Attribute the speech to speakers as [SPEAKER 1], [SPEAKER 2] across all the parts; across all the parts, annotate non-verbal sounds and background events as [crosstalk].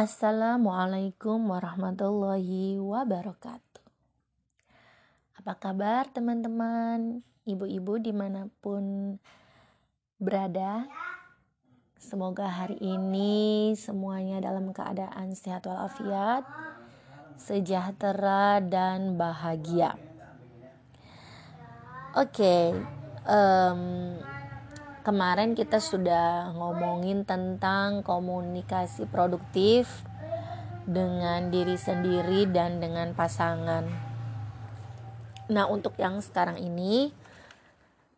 [SPEAKER 1] Assalamualaikum warahmatullahi wabarakatuh. Apa kabar teman-teman, ibu-ibu di mana pun berada? Semoga hari ini semuanya dalam keadaan sehat walafiat, sejahtera dan bahagia. Oke, okay, um, kemarin kita sudah ngomongin tentang komunikasi produktif dengan diri sendiri dan dengan pasangan. Nah, untuk yang sekarang ini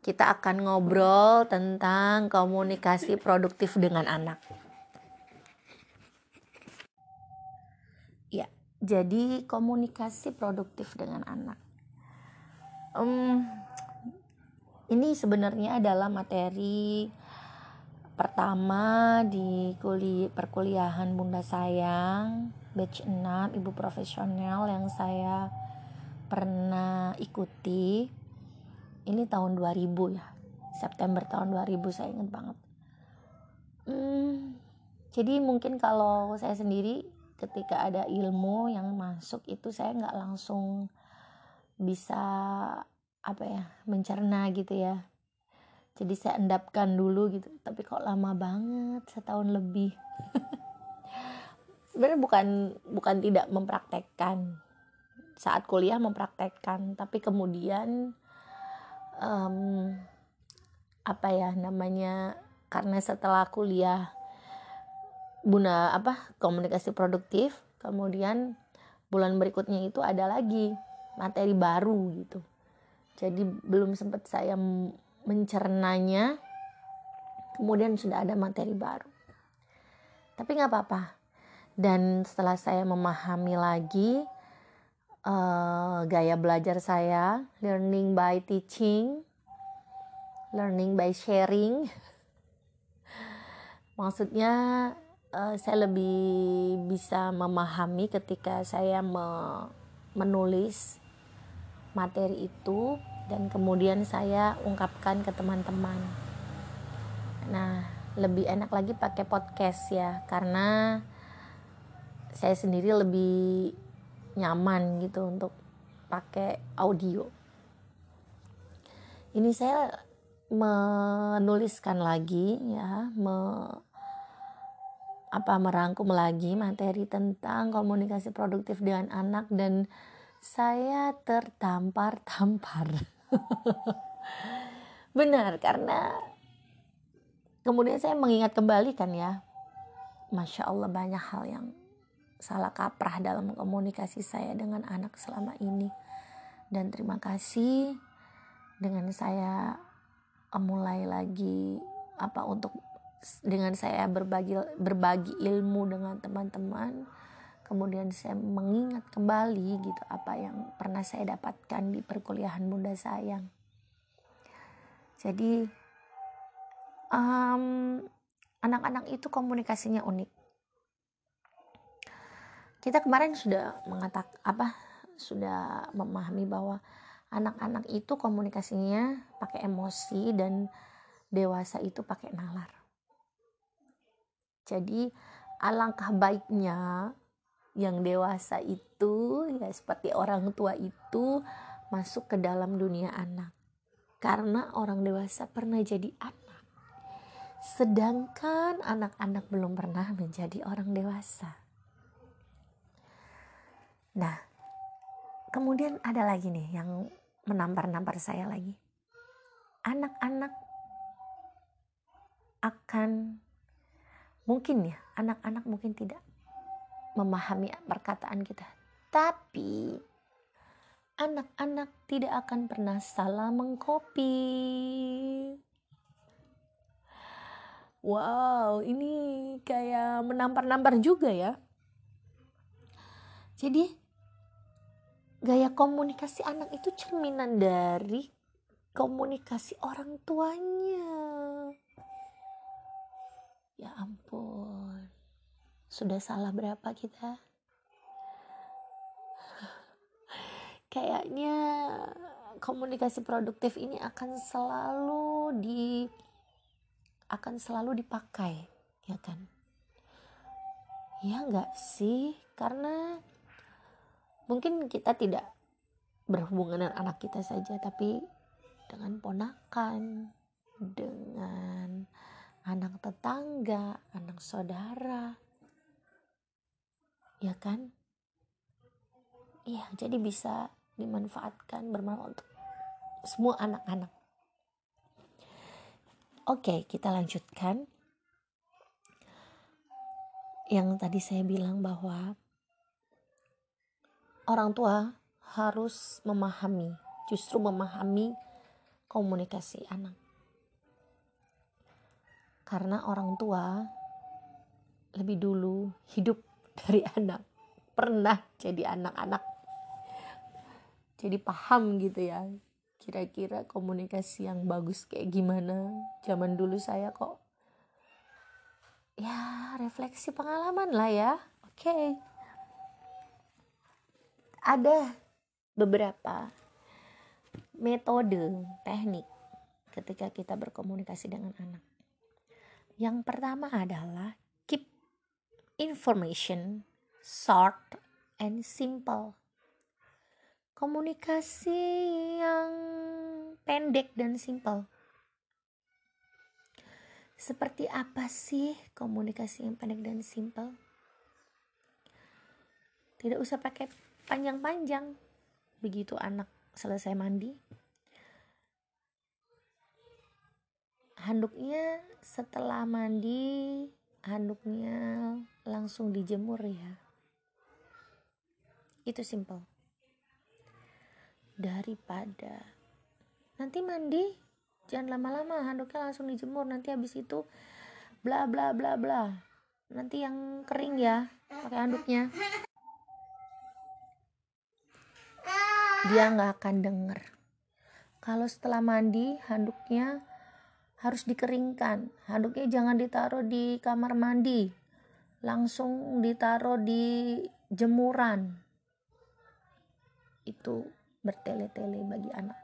[SPEAKER 1] kita akan ngobrol tentang komunikasi produktif dengan anak. Ya, jadi komunikasi produktif dengan anak. Um, ini sebenarnya adalah materi pertama di kuliah perkuliahan Bunda Sayang batch 6 Ibu Profesional yang saya pernah ikuti. Ini tahun 2000 ya. September tahun 2000 saya ingat banget. Hmm, jadi mungkin kalau saya sendiri ketika ada ilmu yang masuk itu saya nggak langsung bisa apa ya mencerna gitu ya. Jadi saya endapkan dulu gitu. Tapi kok lama banget setahun lebih. [laughs] Sebenarnya bukan bukan tidak mempraktekkan. Saat kuliah mempraktekkan tapi kemudian um, apa ya namanya karena setelah kuliah bunda apa komunikasi produktif kemudian bulan berikutnya itu ada lagi materi baru gitu jadi belum sempat saya mencernanya. Kemudian sudah ada materi baru. Tapi nggak apa-apa. Dan setelah saya memahami lagi uh, gaya belajar saya learning by teaching learning by sharing. [laughs] Maksudnya uh, saya lebih bisa memahami ketika saya me menulis materi itu dan kemudian saya ungkapkan ke teman-teman. Nah, lebih enak lagi pakai podcast ya karena saya sendiri lebih nyaman gitu untuk pakai audio. Ini saya menuliskan lagi ya, me, apa merangkum lagi materi tentang komunikasi produktif dengan anak dan saya tertampar-tampar. [laughs] Benar, karena kemudian saya mengingat kembali kan ya, masya Allah banyak hal yang salah kaprah dalam komunikasi saya dengan anak selama ini. Dan terima kasih dengan saya mulai lagi apa untuk dengan saya berbagi berbagi ilmu dengan teman-teman kemudian saya mengingat kembali gitu apa yang pernah saya dapatkan di perkuliahan Bunda Sayang. Jadi um, anak-anak itu komunikasinya unik. Kita kemarin sudah mengatak apa sudah memahami bahwa anak-anak itu komunikasinya pakai emosi dan dewasa itu pakai nalar. Jadi alangkah baiknya yang dewasa itu ya seperti orang tua itu masuk ke dalam dunia anak. Karena orang dewasa pernah jadi anak. Sedangkan anak-anak belum pernah menjadi orang dewasa. Nah kemudian ada lagi nih yang menampar-nampar saya lagi. Anak-anak akan mungkin ya anak-anak mungkin tidak memahami perkataan kita. Tapi anak-anak tidak akan pernah salah mengkopi. Wow, ini kayak menampar-nampar juga ya. Jadi gaya komunikasi anak itu cerminan dari komunikasi orang tuanya. Ya ampun sudah salah berapa kita? Kayaknya komunikasi produktif ini akan selalu di akan selalu dipakai ya kan? Ya nggak sih? Karena mungkin kita tidak berhubungan dengan anak kita saja tapi dengan ponakan dengan anak tetangga anak saudara ya kan? Iya jadi bisa dimanfaatkan bermanfaat untuk semua anak-anak. Oke kita lanjutkan. Yang tadi saya bilang bahwa orang tua harus memahami justru memahami komunikasi anak. Karena orang tua lebih dulu hidup dari anak. Pernah jadi anak-anak. Jadi paham gitu ya kira-kira komunikasi yang bagus kayak gimana. Zaman dulu saya kok ya refleksi pengalaman lah ya. Oke. Okay. ada beberapa metode teknik ketika kita berkomunikasi dengan anak. Yang pertama adalah information short and simple. Komunikasi yang pendek dan simple. Seperti apa sih komunikasi yang pendek dan simple? Tidak usah pakai panjang-panjang. Begitu anak selesai mandi, handuknya setelah mandi handuknya langsung dijemur ya. Itu simple. Daripada nanti mandi jangan lama-lama handuknya langsung dijemur. Nanti habis itu bla bla bla bla. Nanti yang kering ya pakai handuknya. Dia nggak akan denger. Kalau setelah mandi handuknya harus dikeringkan. Handuknya jangan ditaruh di kamar mandi. Langsung ditaruh di jemuran. Itu bertele-tele bagi anak.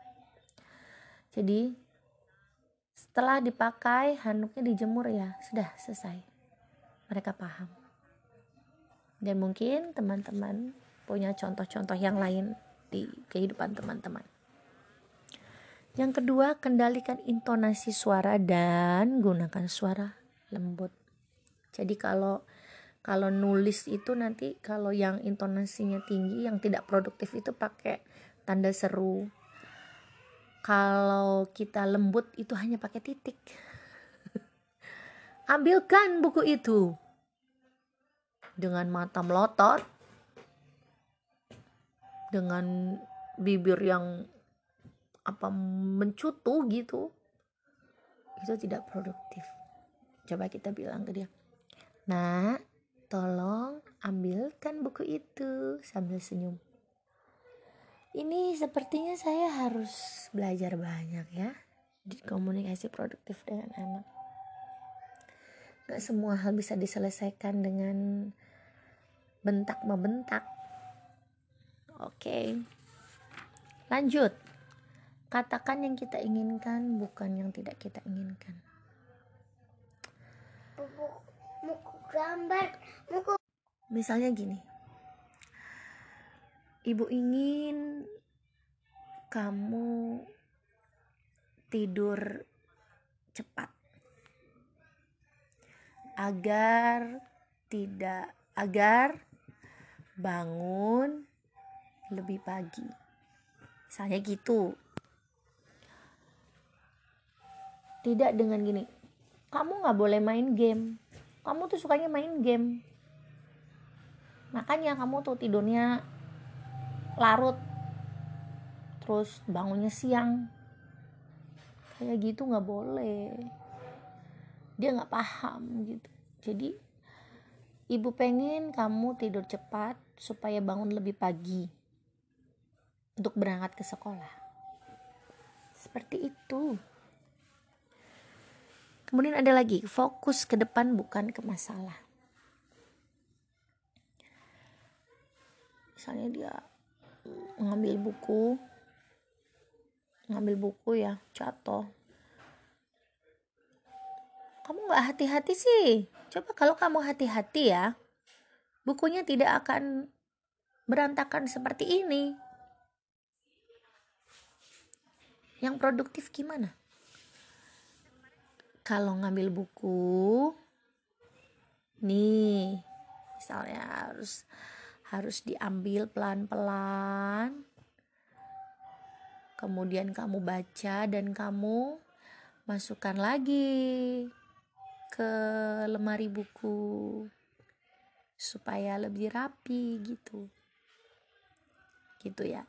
[SPEAKER 1] Jadi setelah dipakai handuknya dijemur ya, sudah selesai. Mereka paham. Dan mungkin teman-teman punya contoh-contoh yang lain di kehidupan teman-teman. Yang kedua, kendalikan intonasi suara dan gunakan suara lembut. Jadi kalau kalau nulis itu nanti kalau yang intonasinya tinggi yang tidak produktif itu pakai tanda seru. Kalau kita lembut itu hanya pakai titik. [laughs] Ambilkan buku itu dengan mata melotot dengan bibir yang apa mencutu gitu itu tidak produktif. Coba kita bilang ke dia nah tolong ambilkan buku itu sambil senyum. Ini sepertinya saya harus belajar banyak ya di komunikasi produktif dengan anak. Gak semua hal bisa diselesaikan dengan bentak membentak oke lanjut Katakan yang kita inginkan, bukan yang tidak kita inginkan.
[SPEAKER 2] Buku, gambar, buku.
[SPEAKER 1] Misalnya gini, ibu ingin kamu tidur cepat agar tidak agar bangun lebih pagi. Misalnya gitu. Tidak dengan gini. Kamu nggak boleh main game. Kamu tuh sukanya main game. Makanya kamu tuh tidurnya larut. Terus bangunnya siang. Kayak gitu nggak boleh. Dia nggak paham gitu. Jadi ibu pengen kamu tidur cepat supaya bangun lebih pagi untuk berangkat ke sekolah. Seperti itu Kemudian ada lagi, fokus ke depan bukan ke masalah. Misalnya dia ngambil buku, ngambil buku ya, jatuh. Kamu nggak hati-hati sih. Coba kalau kamu hati-hati ya, bukunya tidak akan berantakan seperti ini. Yang produktif gimana? Kalau ngambil buku, nih, misalnya harus harus diambil pelan-pelan. Kemudian kamu baca dan kamu masukkan lagi ke lemari buku supaya lebih rapi gitu. Gitu ya.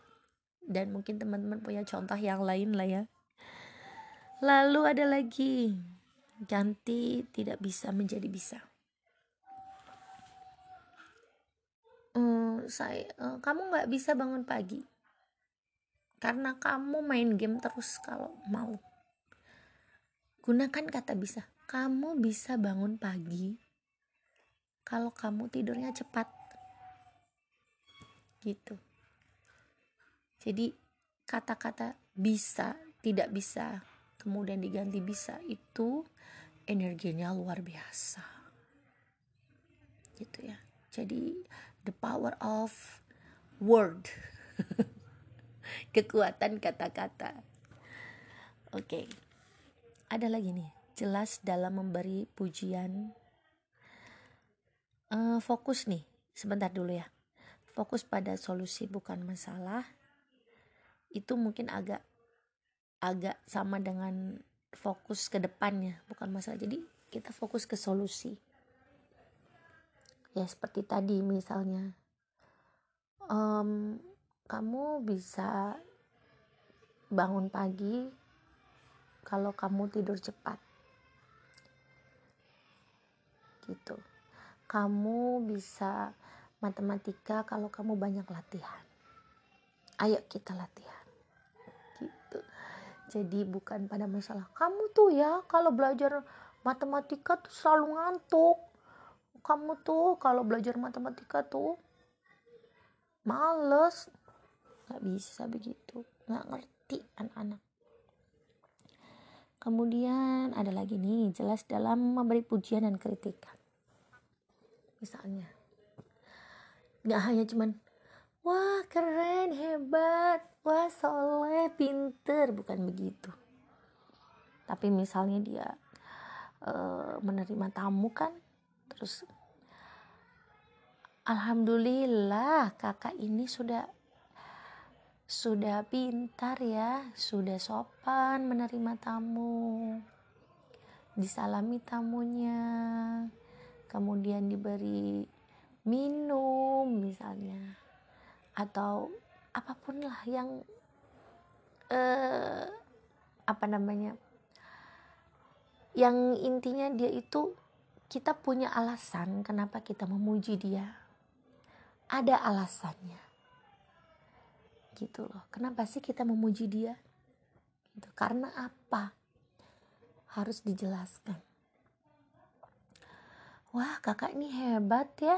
[SPEAKER 1] Dan mungkin teman-teman punya contoh yang lain lah ya. Lalu ada lagi ganti tidak bisa menjadi bisa. Hmm, saya uh, kamu nggak bisa bangun pagi. Karena kamu main game terus kalau mau. Gunakan kata bisa. Kamu bisa bangun pagi kalau kamu tidurnya cepat. Gitu. Jadi kata-kata bisa tidak bisa kemudian diganti bisa itu energinya luar biasa. Gitu ya. Jadi the power of word. [laughs] Kekuatan kata-kata. Oke. Okay. ada lagi nih. Jelas dalam memberi pujian. Uh, fokus nih. Sebentar dulu ya. Fokus pada solusi bukan masalah. Itu mungkin agak agak sama dengan fokus ke depannya bukan masalah. Jadi kita fokus ke solusi. Ya seperti tadi misalnya um, kamu bisa bangun pagi kalau kamu tidur cepat. Gitu. Kamu bisa matematika kalau kamu banyak latihan. Ayo kita latihan jadi bukan pada masalah kamu tuh ya kalau belajar matematika tuh selalu ngantuk. Kamu tuh kalau belajar matematika tuh males. Nggak bisa begitu nggak ngerti anak-anak. Kemudian ada lagi nih jelas dalam memberi pujian dan kritikan. Misalnya nggak hanya cuman wah keren hebat. Wah soleh pinter. Bukan begitu. Tapi misalnya dia uh, menerima tamu kan terus alhamdulillah kakak ini sudah sudah pintar ya, sudah sopan menerima tamu, disalami tamunya, kemudian diberi minum misalnya atau apa pun lah yang eh, apa namanya yang intinya dia itu kita punya alasan kenapa kita memuji dia. Ada alasannya. Gitu loh. Kenapa sih kita memuji dia? Gitu. Karena apa? Harus dijelaskan. Wah kakak ini hebat ya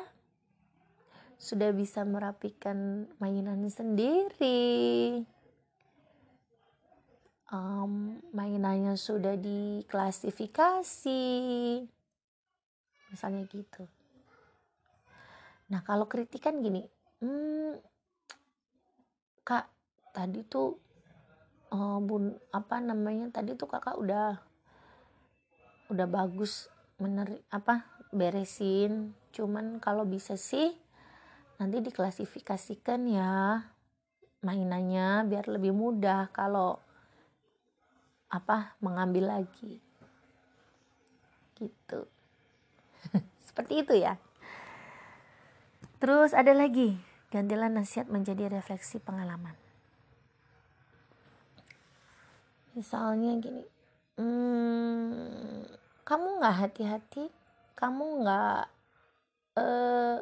[SPEAKER 1] sudah bisa merapikan mainan sendiri. Um, mainannya sudah diklasifikasi. Misalnya gitu. Nah kalau kritikan gini hmm, kak tadi tuh uh, bun apa namanya tadi tuh kakak udah udah bagus mener apa beresin. Cuman kalau bisa sih nanti diklasifikasikan ya mainannya biar lebih mudah kalau apa mengambil lagi. Gitu. [laughs] Seperti itu ya. Terus ada lagi gantilah nasihat menjadi refleksi pengalaman. Misalnya gini hmm, kamu nggak hati-hati kamu nggak uh,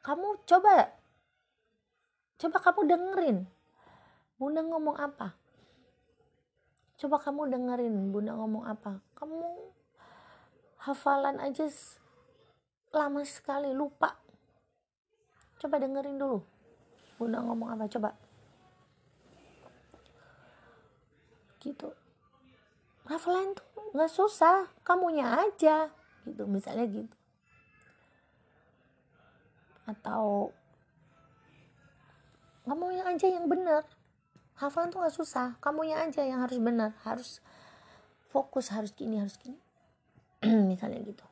[SPEAKER 1] kamu coba coba kamu dengerin. Bunda ngomong apa? Coba kamu dengerin bunda ngomong apa. Kamu hafalan aja lama sekali lupa. Coba dengerin dulu. Bunda ngomong apa coba. Gitu. Hafalan tuh nggak susah kamunya aja. Gitu misalnya gitu atau kamunya aja yang benar. Hafalan tuh gak susah. Kamunya aja yang harus benar. Harus fokus harus gini harus gini. [clears throat] Misalnya gitu.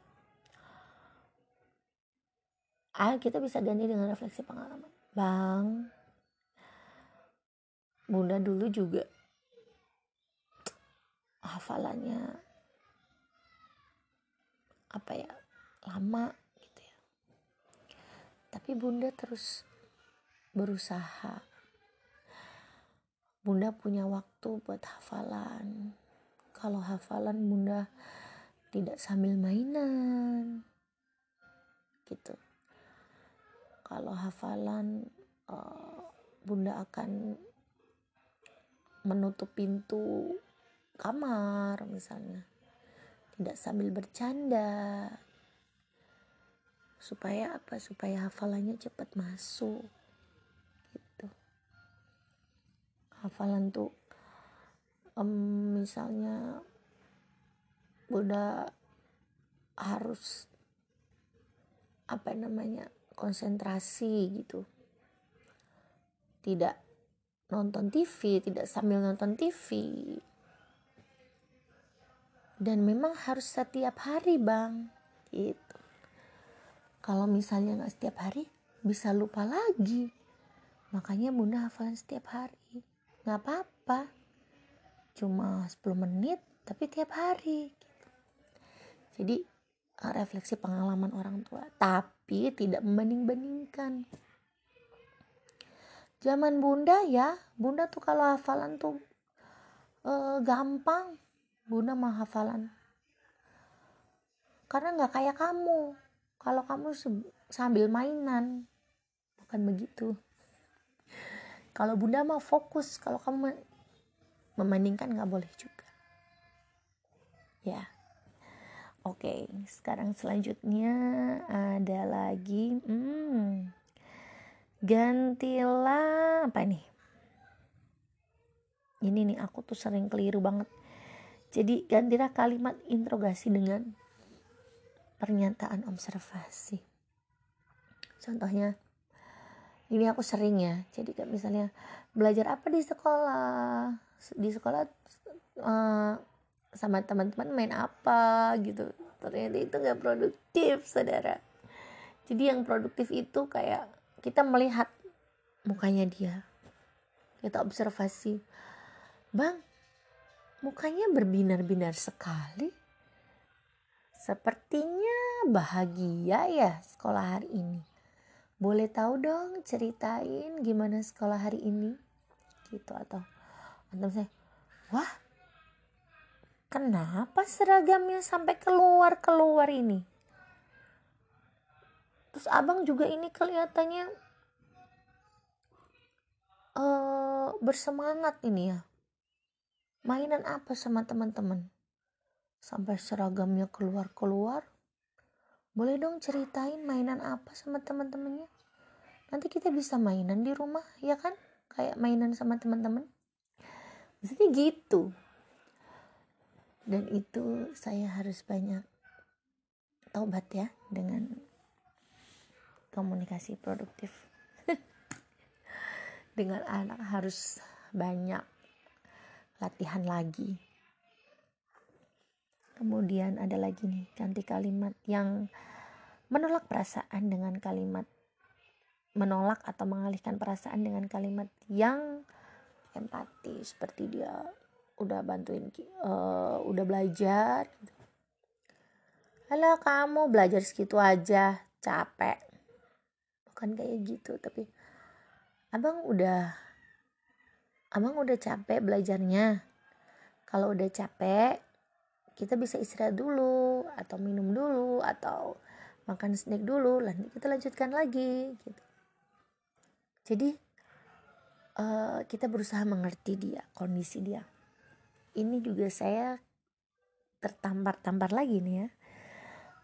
[SPEAKER 1] Ah kita bisa ganti dengan refleksi pengalaman. Bang. Bunda dulu juga hafalannya apa ya? Lama tapi bunda terus berusaha. Bunda punya waktu buat hafalan. Kalau hafalan bunda tidak sambil mainan gitu. Kalau hafalan uh, bunda akan menutup pintu kamar misalnya. Tidak sambil bercanda supaya apa? Supaya hafalannya cepat masuk. Gitu. Hafalan tuh um, misalnya bunda harus apa namanya konsentrasi gitu. Tidak nonton TV tidak sambil nonton TV dan memang harus setiap hari bang. Gitu kalau misalnya nggak setiap hari bisa lupa lagi makanya bunda hafalan setiap hari nggak apa-apa cuma 10 menit tapi tiap hari gitu. jadi Eh, refleksi pengalaman orang tua, tapi tidak membanding-bandingkan. Zaman bunda ya, bunda tuh kalau hafalan tuh e, gampang, bunda mah hafalan. Karena nggak kayak kamu, kalau kamu sambil mainan, bukan begitu. Kalau bunda mah fokus, kalau kamu membandingkan nggak boleh juga. Ya. Oke, sekarang selanjutnya ada lagi hmm, gantilah apa nih? Ini nih aku tuh sering keliru banget. Jadi gantilah kalimat interogasi dengan pernyataan observasi. Contohnya, ini aku sering ya. Jadi kayak misalnya belajar apa di sekolah? Di sekolah uh, sama teman-teman main apa gitu ternyata itu nggak produktif saudara jadi yang produktif itu kayak kita melihat mukanya dia kita observasi bang mukanya berbinar-binar sekali sepertinya bahagia ya sekolah hari ini. Boleh tahu dong ceritain gimana sekolah hari ini? Gitu atau atau saya wah kenapa seragamnya sampai keluar keluar ini? Terus abang juga ini kelihatannya uh, bersemangat ini ya. Mainan apa sama teman-teman sampai seragamnya keluar keluar boleh dong ceritain mainan apa sama teman-temannya nanti kita bisa mainan di rumah ya kan? Kayak mainan sama teman-teman maksudnya gitu. Dan itu saya harus banyak taubat ya dengan komunikasi produktif. [laughs] Dengan anak harus banyak latihan lagi kemudian ada lagi nih ganti kalimat yang menolak perasaan dengan kalimat menolak atau mengalihkan perasaan dengan kalimat yang empati seperti dia udah bantuin uh, udah belajar. Halo kamu belajar segitu aja capek. Bukan kayak gitu tapi abang udah abang udah capek belajarnya. Kalau udah capek kita bisa istirahat dulu atau minum dulu atau makan snack dulu nanti kita lanjutkan lagi gitu. Jadi uh, kita berusaha mengerti dia kondisi dia. Ini juga saya tertampar-tampar lagi nih ya.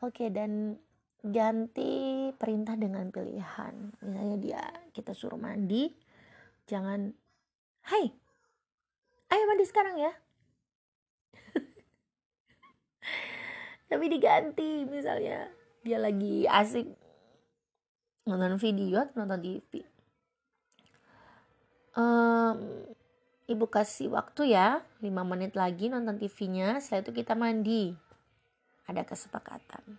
[SPEAKER 1] Oke dan ganti perintah dengan pilihan. Misalnya dia kita suruh mandi jangan hai ayo mandi sekarang ya tapi diganti misalnya. Dia lagi asik nonton video atau nonton TV um, ibu kasih waktu ya 5 menit lagi nonton TV-nya setelah itu kita mandi. Ada kesepakatan.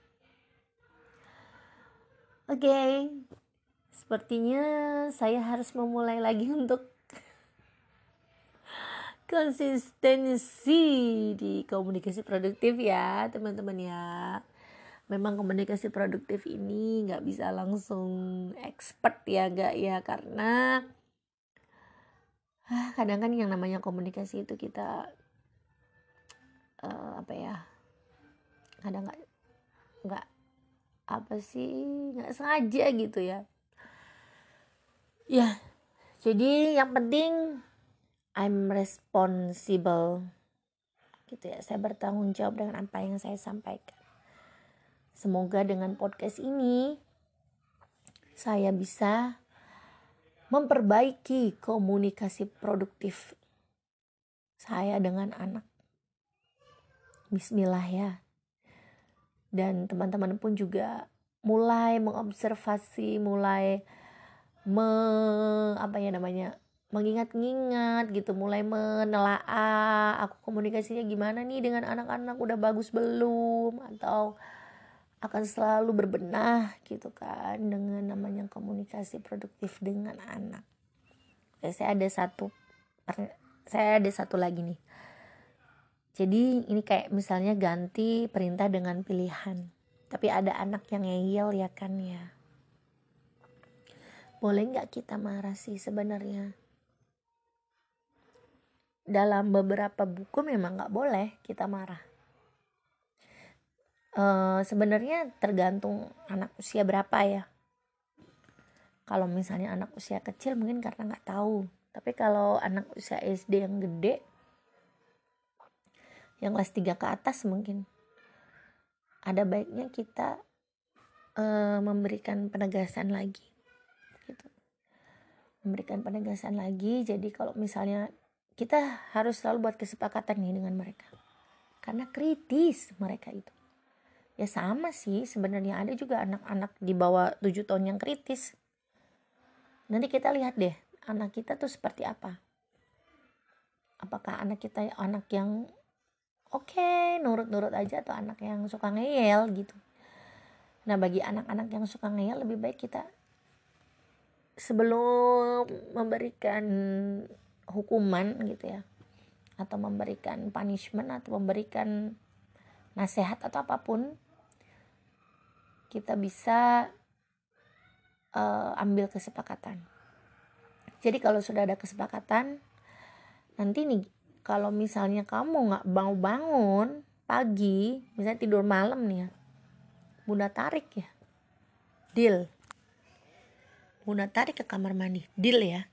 [SPEAKER 1] Oke okay. sepertinya saya harus memulai lagi [laughs] untuk konsistensi di komunikasi produktif ya teman-teman ya. Memang komunikasi produktif ini nggak bisa langsung expert ya gak ya karena ah, kadang kan yang namanya komunikasi itu kita uh, apa ya kadang nggak nggak apa sih nggak sengaja gitu ya. Ya jadi yang penting I'm responsible gitu ya saya bertanggung jawab dengan apa yang saya sampaikan semoga dengan podcast ini saya bisa memperbaiki komunikasi produktif saya dengan anak. Bismillah ya. Dan teman-teman pun juga mulai mengobservasi, mulai me, apa ya namanya? Mengingat-ingat gitu, mulai menelaah aku komunikasinya gimana nih dengan anak-anak udah bagus belum atau akan selalu berbenah gitu kan dengan namanya komunikasi produktif dengan anak. Oke, saya ada satu saya ada satu lagi nih. Jadi ini kayak misalnya ganti perintah dengan pilihan. Tapi ada anak yang ngeyel ya kan ya. Boleh nggak kita marah sih sebenarnya? Dalam beberapa buku memang nggak boleh kita marah. Uh, sebenarnya tergantung anak usia berapa ya. Kalau misalnya anak usia kecil mungkin karena nggak tahu. Tapi kalau anak usia SD yang gede yang kelas 3 ke atas mungkin ada baiknya kita uh, memberikan penegasan lagi gitu. Memberikan penegasan lagi. Jadi kalau misalnya kita harus selalu buat kesepakatan nih dengan mereka. Karena kritis mereka itu. Ya sama sih sebenarnya ada juga anak-anak di bawah 7 tahun yang kritis. Nanti kita lihat deh anak kita tuh seperti apa. Apakah anak kita anak yang oke okay, nurut-nurut aja atau anak yang suka ngeyel gitu. Nah bagi anak-anak yang suka ngeyel lebih baik kita sebelum memberikan hukuman gitu ya atau memberikan punishment atau memberikan nasihat atau apa pun kita bisa uh, ambil kesepakatan. Jadi kalau sudah ada kesepakatan, nanti nih kalau misalnya kamu nggak mau bangun pagi, misalnya tidur malam nih ya, bunda tarik ya, deal. Bunda tarik ke kamar mandi, deal ya.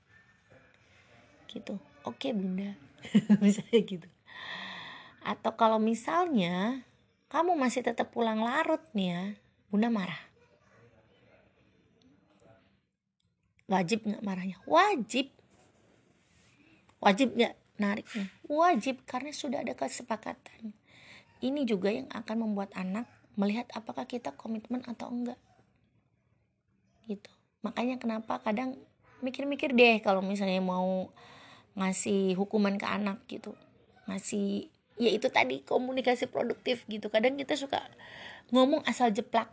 [SPEAKER 1] Gitu, oke bunda, [laughs] misalnya gitu. Atau kalau misalnya kamu masih tetap pulang larut nih ya, Bunda marah. Wajib nggak marahnya? Wajib. Wajib nggak nariknya? Wajib karena sudah ada kesepakatan. Ini juga yang akan membuat anak melihat apakah kita komitmen atau enggak. Gitu. Makanya kenapa kadang mikir-mikir deh kalau misalnya mau ngasih hukuman ke anak gitu. Ngasih ya itu tadi komunikasi produktif gitu. Kadang kita suka ngomong asal jeplak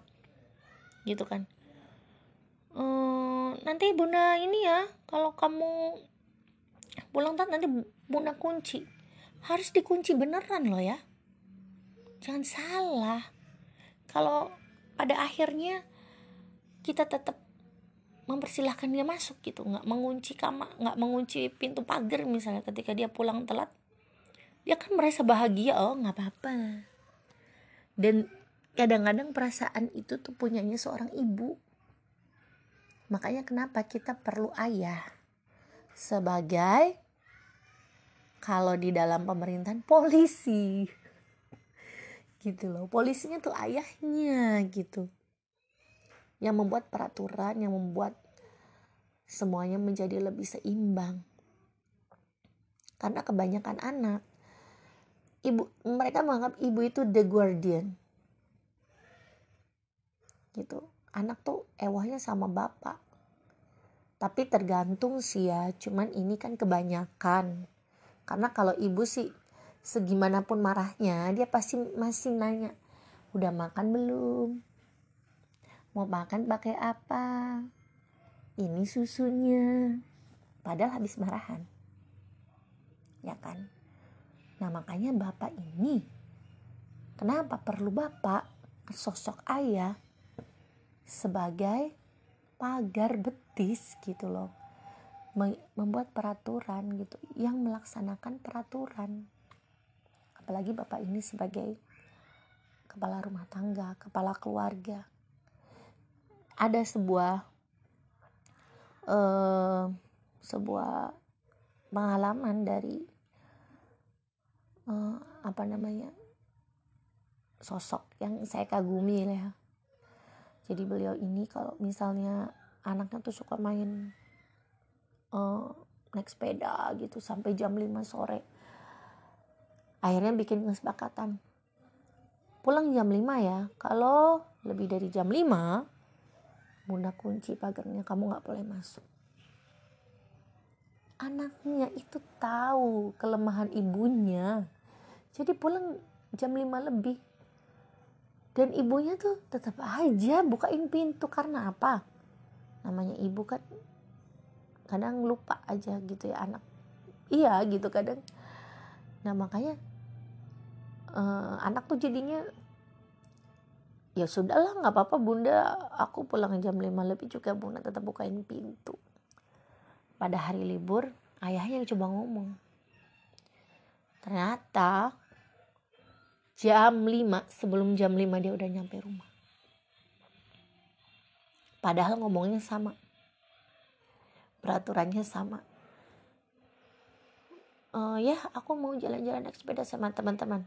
[SPEAKER 1] gitu kan ehm, nanti bunda ini ya kalau kamu pulang tat nanti bunda kunci harus dikunci beneran loh ya jangan salah kalau pada akhirnya kita tetap mempersilahkan dia masuk gitu. Nggak mengunci kamar nggak mengunci pintu pagar misalnya ketika dia pulang telat. Dia kan merasa bahagia oh nggak apa-apa. Dan kadang-kadang perasaan itu tuh punyanya seorang ibu. Makanya kenapa kita perlu ayah? Sebagai kalau di dalam pemerintahan polisi. Gitu loh polisinya tuh ayahnya gitu yang membuat peraturan yang membuat semuanya menjadi lebih seimbang. Karena kebanyakan anak ibu mereka menganggap ibu itu the guardian. Gitu. Anak tuh ewahnya sama bapak. Tapi tergantung sih ya cuman ini kan kebanyakan. Karena kalau ibu sih segimanapun marahnya dia pasti masih nanya udah makan belum mau makan pakai apa? Ini susunya. Padahal habis marahan. Ya kan? Nah makanya bapak ini kenapa perlu bapak sosok ayah sebagai pagar betis gitu loh? Membuat peraturan gitu yang melaksanakan peraturan. Apalagi bapak ini sebagai kepala rumah tangga kepala keluarga ada sebuah uh, sebuah pengalaman dari uh, apa namanya sosok yang saya kagumi ya. Jadi beliau ini kalau misalnya anaknya tuh suka main uh, naik sepeda gitu sampai jam 5 sore akhirnya bikin kesepakatan pulang jam 5 ya kalau lebih dari jam 5 bunda kunci pagarnya kamu nggak boleh masuk. Anaknya itu tahu kelemahan ibunya. Jadi pulang jam 5 lebih. Dan ibunya tuh tetap aja bukain pintu karena apa? Namanya ibu kan kadang lupa aja gitu ya anak. Iya gitu kadang. Nah makanya uh, anak tuh jadinya ya sudahlah nggak apa-apa bunda. Aku pulang jam 5 lebih juga bunda tetap bukain pintu. Pada hari libur ayahnya coba ngomong. Ternyata jam 5 sebelum jam 5 dia udah nyampe rumah. Padahal ngomongnya sama. Peraturannya sama. Uh, ya aku mau jalan-jalan naik sepeda sama teman-teman.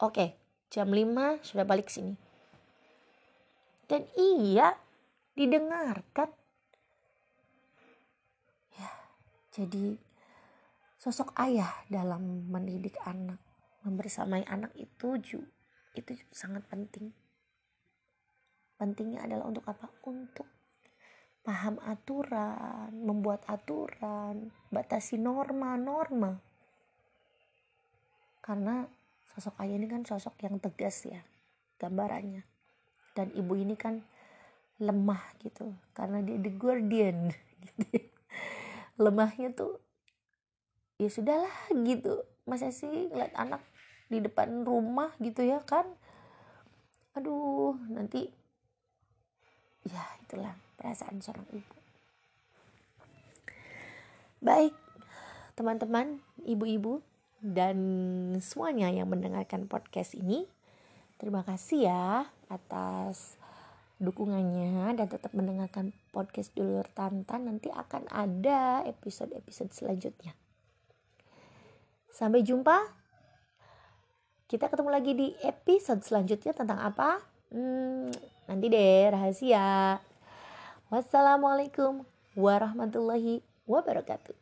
[SPEAKER 1] Oke jam 5 sudah balik sini dan iya didengarkan. Ya jadi sosok ayah dalam mendidik anak membersamai anak itu itu sangat penting. Pentingnya adalah untuk apa? Untuk paham aturan membuat aturan batasi norma-norma karena sosok ayah ini kan sosok yang tegas ya gambarannya dan ibu ini kan lemah gitu. Karena dia the guardian. Gitu [laughs] lemahnya tuh ya sudahlah gitu. Masa sih ngeliat anak di depan rumah gitu ya kan? Aduh nanti ya itulah perasaan seorang ibu. Baik teman-teman ibu-ibu dan semuanya yang mendengarkan podcast ini terima kasih ya atas dukungannya dan tetap mendengarkan podcast dulur tantan nanti akan ada episode-episode selanjutnya sampai jumpa kita ketemu lagi di episode selanjutnya tentang apa? Hmm, nanti deh rahasia. Wassalamualaikum warahmatullahi wabarakatuh.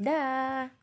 [SPEAKER 1] Dah.